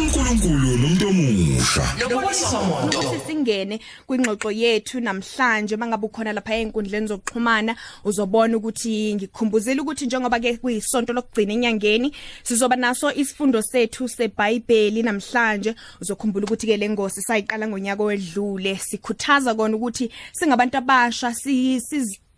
uNkulunkulu nomuntu omusha. Lokwesizwa moto. singene kwingxoxo yethu namhlanje mangabe ukhona lapha einkundleni zokuxhumana uzobona ukuthi ngikukhumbuzile ukuthi njengoba ke kuyisonto lokugcina enyangeni sizoba naso isifundo sethu seBhayibheli namhlanje. Uzokhumbula ukuthi ke lengosi sayiqala ngonyaka wedlule. Sikhuthaza kona ukuthi singabantu abasha si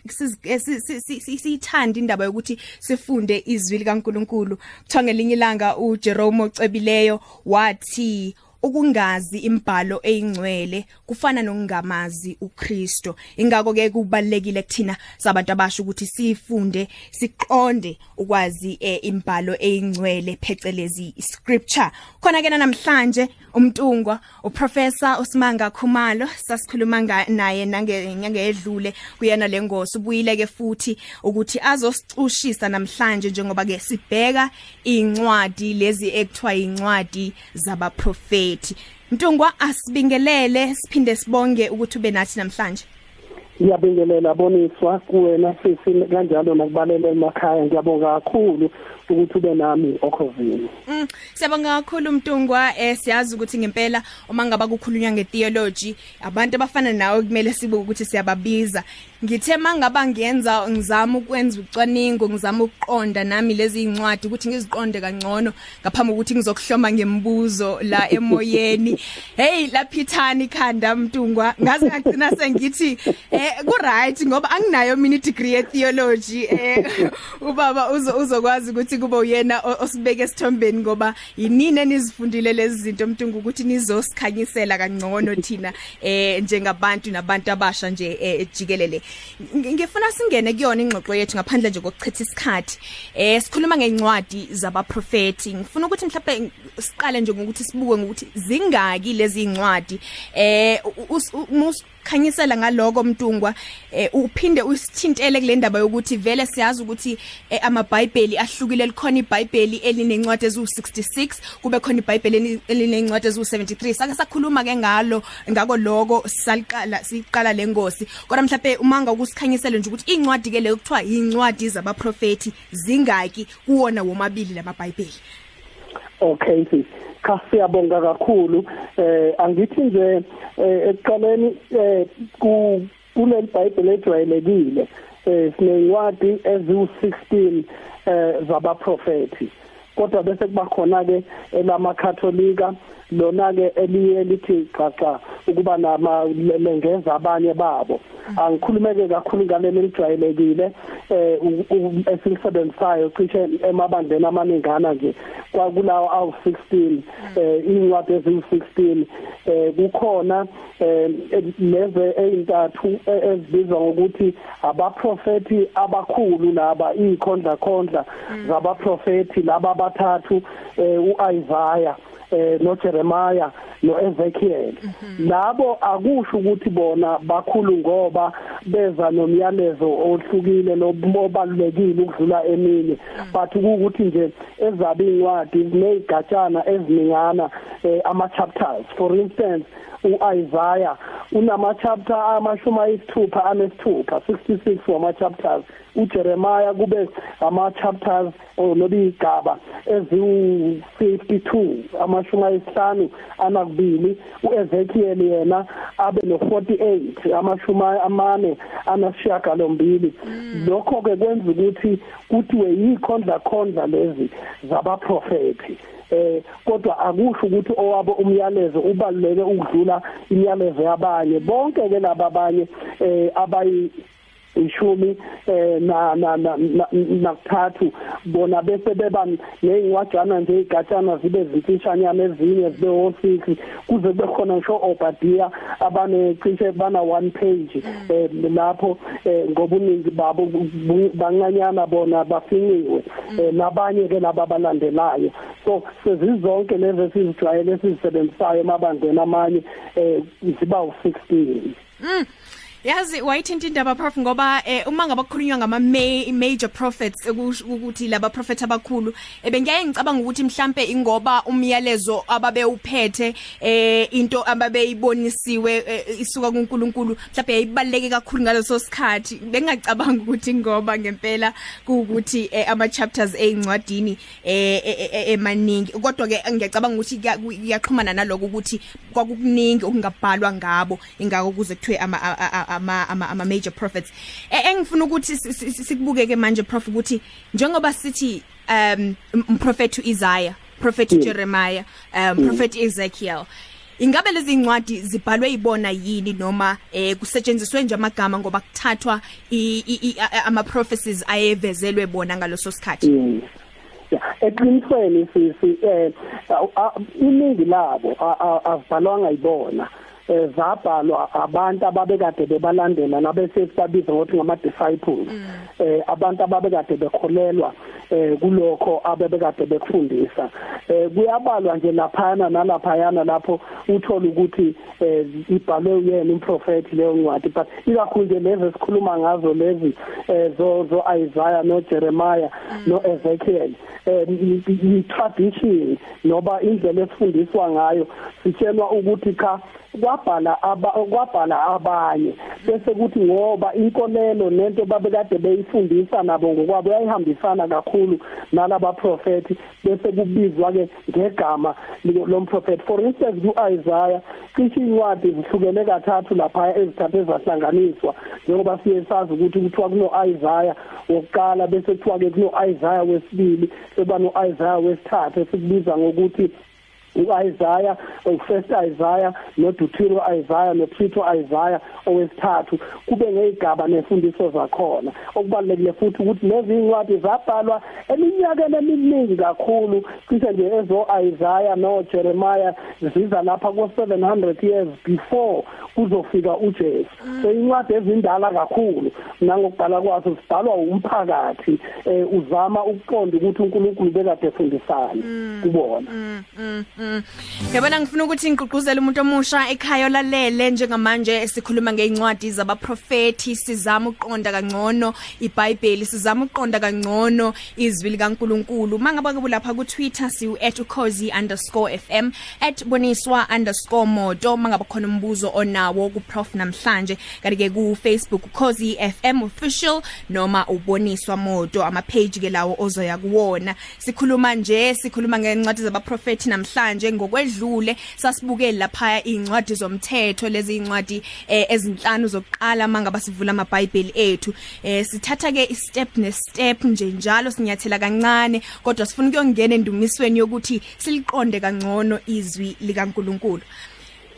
siyithanda indaba yokuthi sifunde izwi likaNkuluNkulu. Kuthiwa ngelinye ilanga uJerome ocebileyo wathi ukungazi imbhalo eyingcwele kufana nokungamazi uKristo. Ingakho ke kubalekile kuthina sabantu abasho ukuthi sifunde siqonde ukwazi eh, imbhalo eyingcwele phecelezi scripture khona ke namhlanje umntungwa uprofessor uSimanga Khumalo sasikhuluma naye nangenyanga edlule kuyena lengosi ubuyile ke futhi ukuthi azosicushisa namhlanje njengoba ke sibheka incwadi lezi ekuthiwa incwadi zabaprofeti. Mntungwa asibingelele siphinde sibonge ukuthi ube nathi namhlanje. Ngiyabingelela boniswa kuwena sisi kanjalo nakubalela emakhaya. Ngiyabonga kakhulu ukuthi ube nami okhovini Mm siyabonga kakhulu Mtungwa eh siyazi ukuthi ngempela uma ngaba kukhulunywa ngetheology abantu abafana nawe kumele sibe ukuthi siyababiza. Ngithe mangaba ngiyenza ngizama ukwenza ucwaningo ngizama ukuqonda nami lezi incwadi ukuthi ngiziqonde kangcono ngaphambi ukuthi ngizokuhloma ngembuzo la emoyeni. Hey laphithani khanda Mtungwa ngaze ngagcina sengithi eh ku right ngoba anginayo mini degree ye theology eh ubaba uzokwazi ukuthi kube uyena osibeke esithombeni ngoba yinini enizifundile lezi zinto mntungu ukuthi nizosikhanyisela kangcono thina eh njengabantu nabantu abasha nje eh, jikelele. Ngifuna singene kuyona ingxoxo yethu ngaphandle nje kokuchitha isikhathi. Eh sikhuluma ngencwadi zabaprofeti ngifuna ukuthi mhlawumbe siqale nje ngokuthi sibuke ngokuthi zingaki lezi incwadi eh khanyisela ngaloko mntungwa eh, uphinde usithintele kule ndaba yokuthi vele siyazi ukuthi eh, amaBhayibheli ahlukile. Likhona iBhayibheli elinencwadi ezu66 kube khona iBhayibheli elinencwadi ezu73 sake sakhuluma ke ngalo ngako lokho saliqala siqala lengosi kodwa mhlawumbe umanga ukusikhanyisela nje ukuthi incwadi ke le kuthiwa incwadi zabaprofeti zingaki kuwona womabili lamaBhayibheli. Okay sis cha siyabonga kakhulu. Eh angithi nje eh, ekuqaleni eh, ku kuleli Bible ejwayelekile eh sinencwadi eziwu16 eh zabaprofeti kodwa bese kuba khona ke elamakatholika lona ke eliye lithi xaxa ukuba nama lengeza abanye babo. Angikhulumeke kakhulu ngaleli elijwayelekile eh esilisebenzisayo cishe emabandleni amaningana nje kwakulawo awu16 eh incwadi eziwu16 eh kukhona eh leze eintathu ezibizwa ngokuthi abaprofeti abakhulu laba ikhondla khondla zabaprofeti laba abathathu uIsaiah. Eh noJeremiah noEzekiel. Labo akusho ukuthi bona bakhulu ngoba beza nomyalezo ohlukile lobalulekile ukudlula eminye but ukuthi nje ezabe incwadi nezigatshana eziningana ama chapters for instance uIsaiah unama chapter amashumi ayisithupha anesithupha 66 wama chapters uJeremiah kube ama chapters olobigaba eziwu 52 amashumi ayisihlanu anakubili uEzekiel yena abe no 48 amashumi amane anasishiyagalombili. Lokho ke kwenza ukuthi kuthiwe yikhondla khondla lezi zabaprofeti eh kodwa akusho ukuthi owabo umyalezo ubaluleke ukudlula imiyalezo yabanye bonke ke laba abanye eh abayi ishumi eh na na nakuthathu. Bona bese beba nezincwajana nje igatshana zibe zimfishanyana ezinye zibe o6 kuze kube khona ngisho Obadiah abane cishe bana one page eh lapho ngoba uningi babo bancanyana bona bafinyiwe nabanye ke laba abalandelayo. So sezizonke lezi sizijwayele sizisebenzisayo emabandleni amanye eh ziba u16 Mm. Yazi wayithinta indaba prof ngoba eh, uma ngaba kukhulunywa ngama major prophets ukuthi laba prophet abakhulu ebengiyaye ngicabanga ukuthi mhlambe ingoba umyalezo ababe uphethe eh into ababe ibonisiwe eh, isuka kuNkulunkulu mhlambe yayibaleke kakhulu ngaleso sikhathi. Bengacabanga ukuthi ngoba ngempela kuukuthi eh, ama chapters eincwadini eh, eh, eh emaningi. Kodwa ke ngiyacabanga ukuthi kuyaxhumana naloko ukuthi kwakukuningi okungabhalwa ngabo ingako kuze kuthiwe ama ama ama major prophets. E, engifuna ukuthi sikubukeke manje prof ukuthi njengoba sithi um umprofeti Isaiah prophet Jeremiah um prophet Ezekiel Ingabe lezi incwadi zibhalwe ibona yini noma eh kusetshenziswe nje amagama ngoba kuthathwa ama prophecies ayevezelwe bona ngaloso sikhathi? Eqinisweni sisi eh iningi labo azibhalwanga ibona eh, zabhalwa abantu ababekade bebalandela nabese sibabiza ngokuthi ngama disciples mm. eh abantu ababekade bekholelwa eh kulokho abebekade bekufundisa eh kuyabalwa nje laphana nalaphayana lapho uthola ukuthi eh ibhalwe uyena umprofeti leyo ncwadi but ikakhulu nje lezi esikhuluma ngazo lezi eh zo zo Isaiah no Jeremiah mm. no Ezekiel eh i tradition noba indlela esifundiswa ngayo sitshelwa ukuthi cha kwabhala aba kwabhala abanye. Bese kuthi ngoba inkolelo nento babekade beyifundisa nabo ngokwabo yayihambisana kakhulu nalaba prophet bese kubizwa ke ngegama lomprofeti for instance kuIsaiah cishe incwadi zihlukene kathathu lapha ezithathu ezahlanganiswa. Njengoba siye sazi ukuthi kuthiwa kuno Isaiah wokuqala bese kuthiwa ke kuno Isaiah wesibili seba no Isaiah wesithathu esikubiza ngokuthi uIsaiah ufirst Isaiah noDuthiro Isaiah noPsitho Isaiah owesithathu. Kube ngezigaba nefundiso zakhona. Okubalekile futhi ukuthi lezi incwadi zabhalwa eminyakeni eminingi kakhulu. Cishe nje ezo Isaiah no Jeremiah ziza lapha ko 700 years before kuzofika uJesu. So incwadi ezindala kakhulu nangokubhala kwazo zibhalwa umphakathi eh uzama ukuqonda ukuthi uNkulunkulu bekade efundisana kubona. Yabona ngifuna ukuthi ngigqugquzele umuntu omusha ekhaya olalele njengamanje sikhuluma ngeincwadi zabaprofeti sizama uqonda kangcono iBhayibheli sizama uqonda kangcono izwi likaNkuluNkulu. Mangaba kulapha ku Twitter siu @ukhozi_fm @boniswa_moto mangaba khona umbuzo onawo ku Prof namhlanje. Kanti ke ku Facebook ukhozi FM official noma uboniswa moto. Ama page ke lawo ozoya kuwona. Sikhuluma nje sikhuluma ngencwadi zabaprofeti namhlanje. Ngokwedlule sasibukele lapha incwadi zomthetho lezi incwadi eh, ezinhlanu zokuqala mangaba sivula amabhayibheli ethu. Eh, sithatha ke istep nestep nje njalo sinyathela kancane kodwa sifuna ukuyongena endumisweni yokuthi siliqonde kangcono izwi likaNkuluNkulu.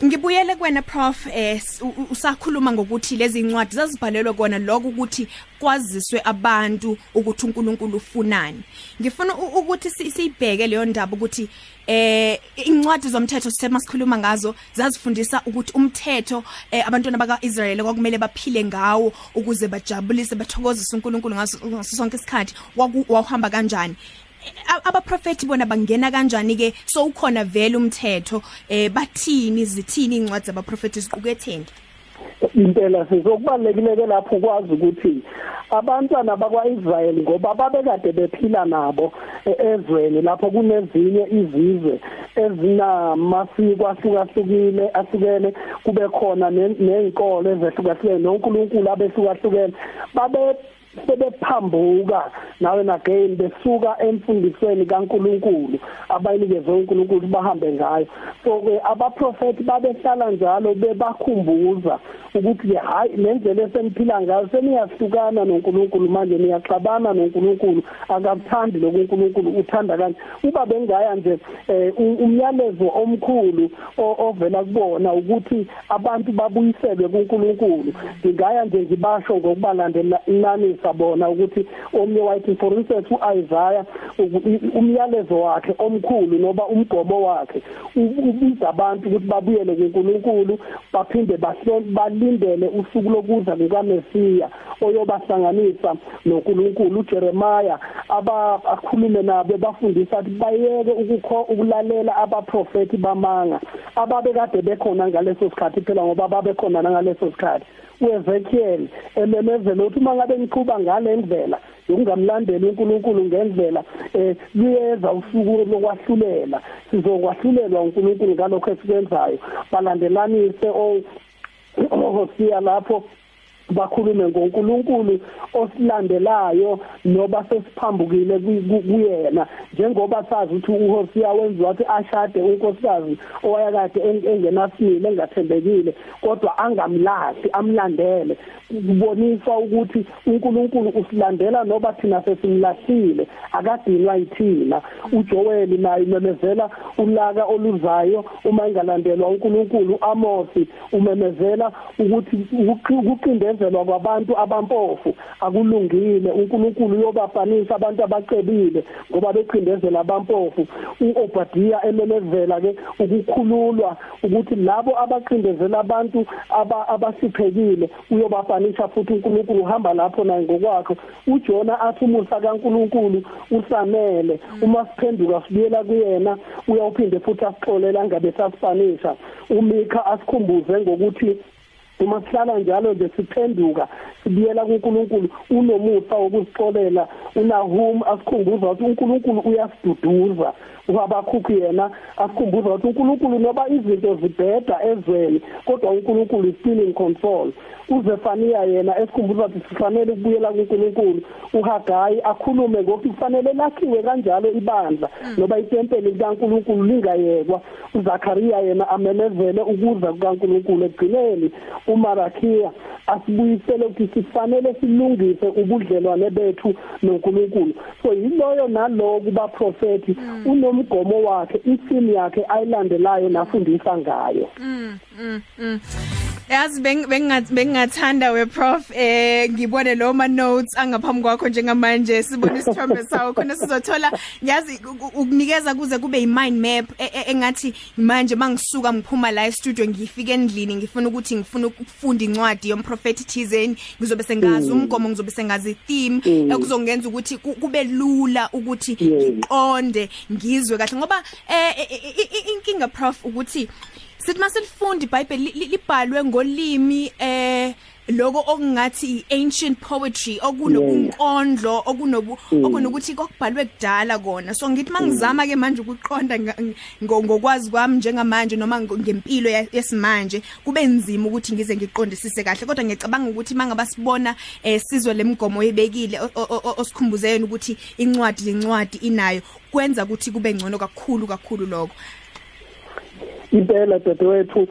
Ngibuyele kwena prof eh usakhuluma ngokuthi lezi incwadi zazibhalelwe kona lokho ukuthi kwaziswe abantu ukuthi uNkulunkulu ufunani. Ngifuna ukuthi siyibheke leyo ndaba ukuthi eh incwadi zomthetho sithema sikhuluma ngazo zazifundisa ukuthi umthetho eh, abantwana bakaIsrael kwakumele baphile ngawo ukuze bajabulise bathokozise uNkulunkulu ngaso sonke isikhathi wahamba kanjani abaprofeti bona bangena kanjani ke so ukhona vele umthetho eh bathini zithini incwadi zabaprofeti ziquketheni? Impela sizokubalekile ke lapho ukwazi ukuthi abantwana bakwaIsrael ngoba babekade bephila nabo e, ezweni lapho kunezinye izizwe ezinamasiko ahlukahlukile ahlukene. Kube khona nezinkolo ezehlukahlukene noNkulunkulu abehlukahlukene. Babe sebephambuka nawe again besuka emfundisweni kaNkuluNkulu abayinikezwe uNkulunkulu bahambe ngayo. So ke abaprofeti babehlala njalo bebakhumbuza ukuthi ke hayi lendlela eseniphila ngayo seniyahlukana noNkulunkulu manje niyaxabana noNkulunkulu akakuthandi lokuNkulunkulu uthanda kanje. Uba bengaya nje eh, umyalezo omkhulu ovela kubona ukuthi abantu babuyiselwe kuNkulunkulu. Ngingaya nje ngibasho ngokubalandela inani sabona ukuthi omnye wayithi for instance uIsaiah umyalezo wakhe omkhulu noba umgobo wakhe ubiza abantu ukuthi babuyele kuNkulunkulu baphinde balindele usuku lokuza kukaMesiya oyobahlanganisa noNkulunkulu. uJeremiah abakhulume nabo bafundisa ukuthi bayeke ukukho ukulalela abaprofeti bamanga ababe kade bekhona ngaleso sikhathi phela ngoba babekhona ngaleso sikhathi. uEzekiel ememezela ukuthi uma ngabe ngiqhuba ngale ndlela yokungamlandeli uNkulunkulu ngendlela eh liyeza usuku lokwahlulela. Sizokwahlulelwa uNkulunkulu ngalokho esikwenzayo balandelanise o Hosea lapho bakhulume ngoNkulunkulu osilandelayo noba sesiphambukile kuyena. Njengoba sazi ukuthi uHosea wenziwa wathi ashade unkosikazi owayakade engenasimile engathembekile kodwa angamlahli amlandele. Kubonisa ukuthi uNkulunkulu usilandela noba thina sesimlahlile akadinwa yithina. uJoel naye memezela ulaka oluzayo uma engalandelwa uNkulunkulu Amosi umemezela ukuthi ukuqindezelwa kwabantu abampofu. Akulungile uNkulunkulu uyobafanisa abantu abacebile ngoba beqindezela abampofu. uObadiya ememezela ke ukukhululwa ukuthi labo abaqindezela abantu abasiphekile uyobafanisa uyahlakanipha futhi uNkulunkulu uhamba lapho naye ngokwakhe. uJona athi umusa kaNkulunkulu usamele uma siphenduka sibuyela kuyena uyawuphinde futhi asixolela ngabe sasipanisha umikha asikhumbuze ngokuthi uma sihlala njalo nje siphenduka sibuyela kuNkulunkulu unomusa wokusixolela unahum asikhumbuza ukuthi uNkulunkulu uyasiduduza ubabakhukhu yena asikhumbuza ukuthi uNkulunkulu noba izinto zibheda ezweni kodwa uNkulunkulu is still in control. uZefania yena esikhumbuza ukuthi sifanele ukubuyela kuNkulunkulu uHagayi akhulume ngokuthi kufanele lakhiwe kanjalo ibandla noba itempeli likaNkulunkulu lingayekwa. uZakhariya yena amemezele ukuza kukaNkulunkulu egcineni uMarakiya asibuyisele ukuthi sifanele silungise ubudlelwane bethu noNkulunkulu. So yiloyo nalowo kuba prophet unomgomo wakhe isini yakhe ayilandelayo nafundisa ngayo. Mm mm, mm. Yazi bengingathanda we prof eh ngibone lo ma notes angaphambi kwakho njengamanje sibone isithombe sawo khona sizothola yazi ukunikeza kuze kube i mind map e, e, engathi manje mangisuka ngiphuma la e studio ngifike endlini ngifuna ukuthi ngifuna ukufunda incwadi yomprofeti Thizeni ngizobe sengazi mm. umgomo ngizobe sengazi theme mm. ekuzongenza ukuthi kube lula ukuthi ngiqonde ngizwe kahle ngoba eh inkinga prof ukuthi sithi masilifunda iBhayibheli libhalwe ngolimi eh lokho okungathi ancient poetry okunobunkondlo okunobu mm. okunokuthi kokubhalwe kudala kona. So ngithi mangizama ke manje ukuqonda ngokwazi kwami njengamanje noma ngempilo yesimanje kube nzima ukuthi ngize ngiqondisise kahle. Kodwa ngiyacabanga ukuthi mangaba sibona eh sizwe lemigomo ebekile osikhumbuzeyo ukuthi incwadi lencwadi inayo kwenza ukuthi kube ngcono kakhulu kakhulu lokho. Impela dadewethu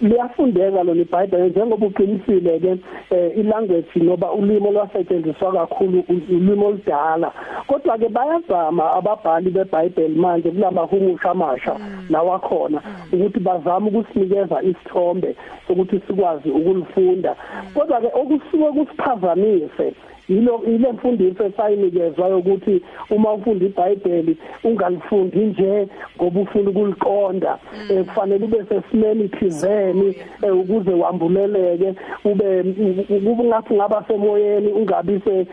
liyafundeka lona iBhayibheli njengoba uqinisile ke eh, ilanguage noba ulimo lwasetshenziswa kakhulu ulimo oludala kodwa ke bayazama ababhali beBhayibheli manje kulamahumusha amasha mm. lawakhona mm. ukuthi bazame ukusinikeza isithombe sokuthi sikwazi ukulifunda mm. kodwa ke okusuke kusiphazamise yilo ile mfundiso esayinikezwa ukuthi uma ufunda iBhayibheli ungalifundi nje ngoba ufuna ukuliqonda. Mm. eh, kufanele ube sesimeni thizeni eh, ukuze wambuleleke ube kube ngathi ngaba semoyeni ungabi se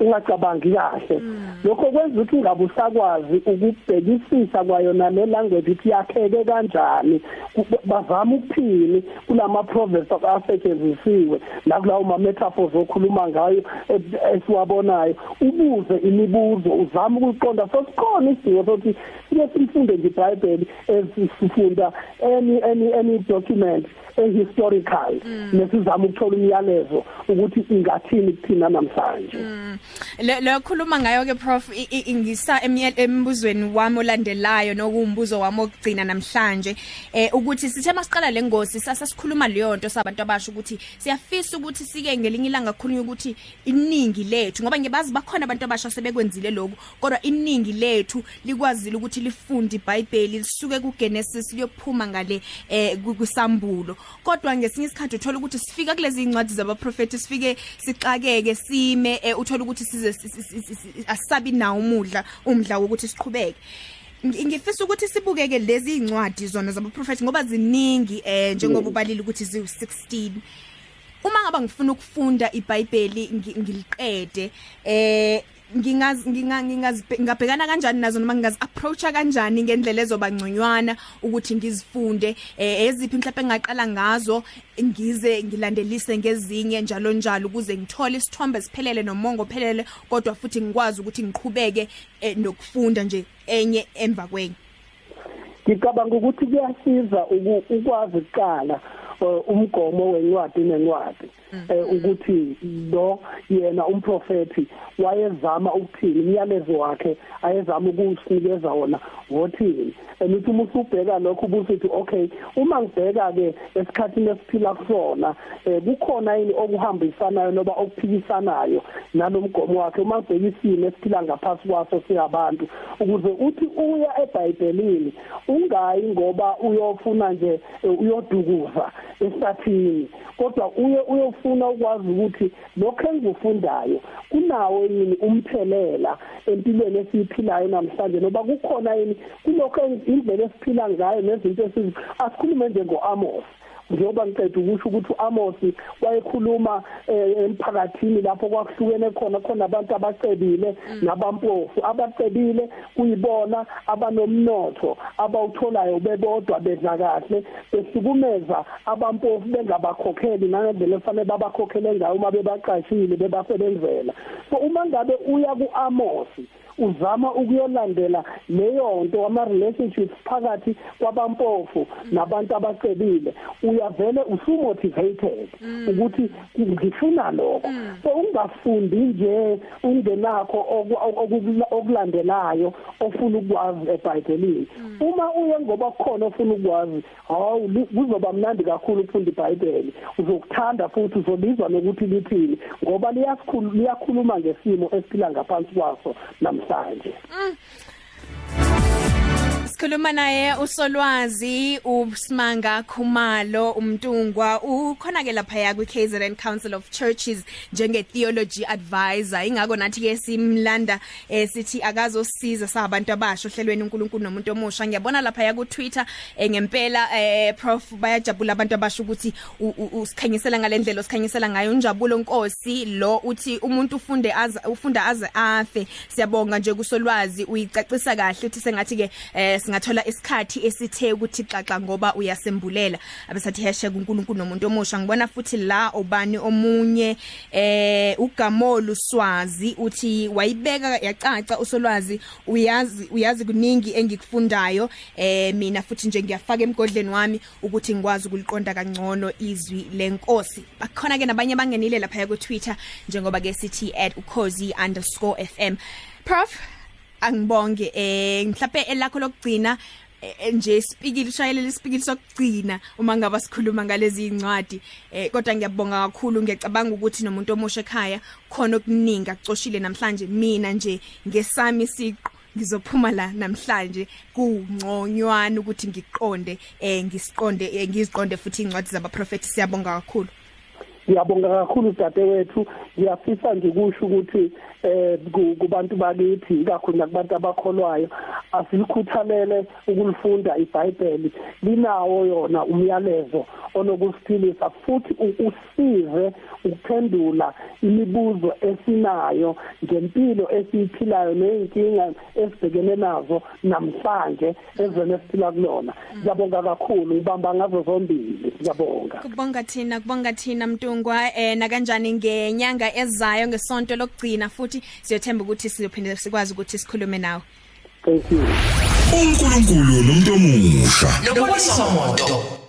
ungacabangi kahle. Mm. lokho kwenza ukuthi ungabe usakwazi ukubhekisisa kwayo nale language ukuthi yakheke kanjani. Bazama ukuphini kulama proverbs asetshenzisiwe la kulawo ma metaphors okhuluma ngayo. Esiwabonayo ubuze imibuzo uzama ukuqonda so sikhona isidingo sokuthi sike sifunde nje iBhayibheli esifunda any any any document ehistorical mm. nesizama ukuthola umyalezo ukuthi ingathini kuthina namhlanje mm. lo khuluma ngayo ke prof ingisa embuzweni wami olandelayo nokumbuzo wami okugcina namhlanje eh ukuthi sithe masiqala lengosi sasasikhuluma leyo nto sabantu abasho ukuthi siyafisa ukuthi sike ngelinye ilanga khulunywa ukuthi iningi lethu ngoba ngibazi bakhona abantu abasha sebekwenzile lokho kodwa iningi lethu likwazile ukuthi lifunde iBhayibheli lisuke kuGenesis liyophuma ngale eh kusambulo. Kodwa ngesinye isikhathi uthola ukuthi sifika kulezi incwadi zabaprofeti sifike sixakeke sime eh, uthola ukuthi size asabi nawo umudla umdla wokuthi siqhubeke. Ngifisa ukuthi sibukeke lezi incwadi zona zabaprofeti ngoba ziningi eh njengoba ubalile ukuthi ziwu 16 uma ngaba ngifuna ukufunda iBhayibheli ngiliqede eh ngingazi ngingabhekana kanjani nazo noma ngingazi approacha kanjani ngendlela ezobangconywana ukuthi ngizifunde eh, eziphi mhlawumbe engaqala ngazo ngize ngilandelise ngezinye njalo njalo ukuze ngithole isithombe siphelele nomongo ophelele kodwa futhi ngikwazi ukuthi ngiqhubeke eh, nokufunda nje enye emva kwenye. Ngicabanga ukuthi kuyasiza ukwazi ukuqala. uh, umgomo wencwadi nencwadi eh ukuthi lo yena umprofeti wayezama ukuthini imiyalezo wakhe ayezama ukusinikeza wona wothini? Enithi uma usubheka lokho ubusithi okay uma ngibheka ke esikhathini esiphila kusona eh kukhona yini okuhambisanayo noba okuphikisanayo nalomgomo wakhe? Uma ngibheka isimo esiphila ngaphasi kwaso siyabantu ukuze uthi uya eBhayibhelini ungayi ngoba uyofuna nje uyodukuza esathini. Kodwa uye uyofuna ukwazi ukuthi lokho engikufundayo kunawo yini umthelela empilweni esiyiphilayo namhlanje noba kukhona yini kulokho indlela esiphila ngayo nezinto esizi asikhulume nje ngo-Amos njengoba ngiceda ukusho ukuthi uAmos wayekhuluma eh, emphakathini lapho kwakuhlukene khona khona abantu abacebile nabampofu. Abacebile kuyibona abanomnotho abawutholayo bebodwa bedla kahle besukumeza abampofu bengabakhokheli nangendlela efanele babakhokhele ngayo uma bebaqashile bebasebenzela. So uma ngabe uya kuAmos uzama ukuyolandela leyo nto ama relationships phakathi kwabampofu nabantu abacebile uyavele usumotivated ukuthi ngifuna lokho. So ungafundi nje ungenakho okulandelayo ofuna ukwazi eBhayibhelini uma uye ngoba kukhona ofuna ukwazi hawu kuzoba mnandi kakhulu ukufunda iBhayibheli. Uzokuthanda futhi uzobizwa nokuthi lithini ngoba liyakhuluma ngesimo esiphila ngaphansi kwaso namhlanje. Namhlanje Sikhuluma naye usolwazi uSmanga Khumalo umntungwa ukhona ke lapha ya kwi KZN Council of Churches njenge theology advisor. Ingako nathi ke simlanda eh, sithi akazosiza sabantu abasho hlelweni uNkulunkulu nomuntu omusha. Ngiyabona lapha ya ku Twitter eh, ngempela eh, prof bayajabula abantu abasho ukuthi usikhanyisela ngalendlela osikhanyisela ngayo. Unjabulo Nkosi lo uthi umuntu ufunde aze ufunda aze afe. Siyabonga nje kusolwazi uyicacisa kahle uthi sengathi ke eh, singathola isikhathi esithe ukuthi xaxa ngoba uyasembulela. Abesathi hashtag uNkulunkulu nomuntu omusha. Ngibona futhi la obani omunye eh ugamolu swazi uthi wayibeka yacaca usolwazi uyazi uyazi kuningi engikufundayo. Eh mina futhi nje ngiyafaka emgodleni wami ukuthi ngikwazi ukuliqonda kangcono izwi lenkosi. Bakhona ke nabanye bangenile lapha ku Twitter njengoba ke sithi @ukhozi_fm prof angibonge eh mhlawumbe elakho lokugcina eh, nje speakile ushayelela ispeakile sokugcina uma ngaba sikhuluma ngalezi incwadi eh kodwa ngiyabonga kakhulu ngiyacabanga ukuthi nomuntu omusha ekhaya khona okuningi acoshile namhlanje. Mina nje ngesami siqo ngizophuma la namhlanje. Kungconywana ukuthi ngiqonde eh ngisiqonde eh, ngiziqonde futhi incwadi zabaprofeti. Siyabonga kakhulu. Ngiyabonga kakhulu dadewethu. Ngiyafisa nje kusho ukuthi eh kubantu bakithi ikakhulu nakubantu abakholwayo asilikhuthalele ukulifunda iBhayibheli. Linawo yona umyalezo onokusiphilisa futhi usize ukuphendula imibuzo esinayo ngempilo esiyiphilayo nezinkinga esibhekene nazo namhlanje ezweni esiphila kulona. Ngiyabonga kakhulu ngibamba ngazo zombili. Ngiyabonga. Kubonga thina kubonga thina mntungwa eh na kanjani ngenyanga ezayo ngesonto lokugcina futhi siyothemba ukuthi siyophinde sikwazi ukuthi sikhulume nawe. Thank you. uNkulunkulu nomuntu omusha. Nokulisomoto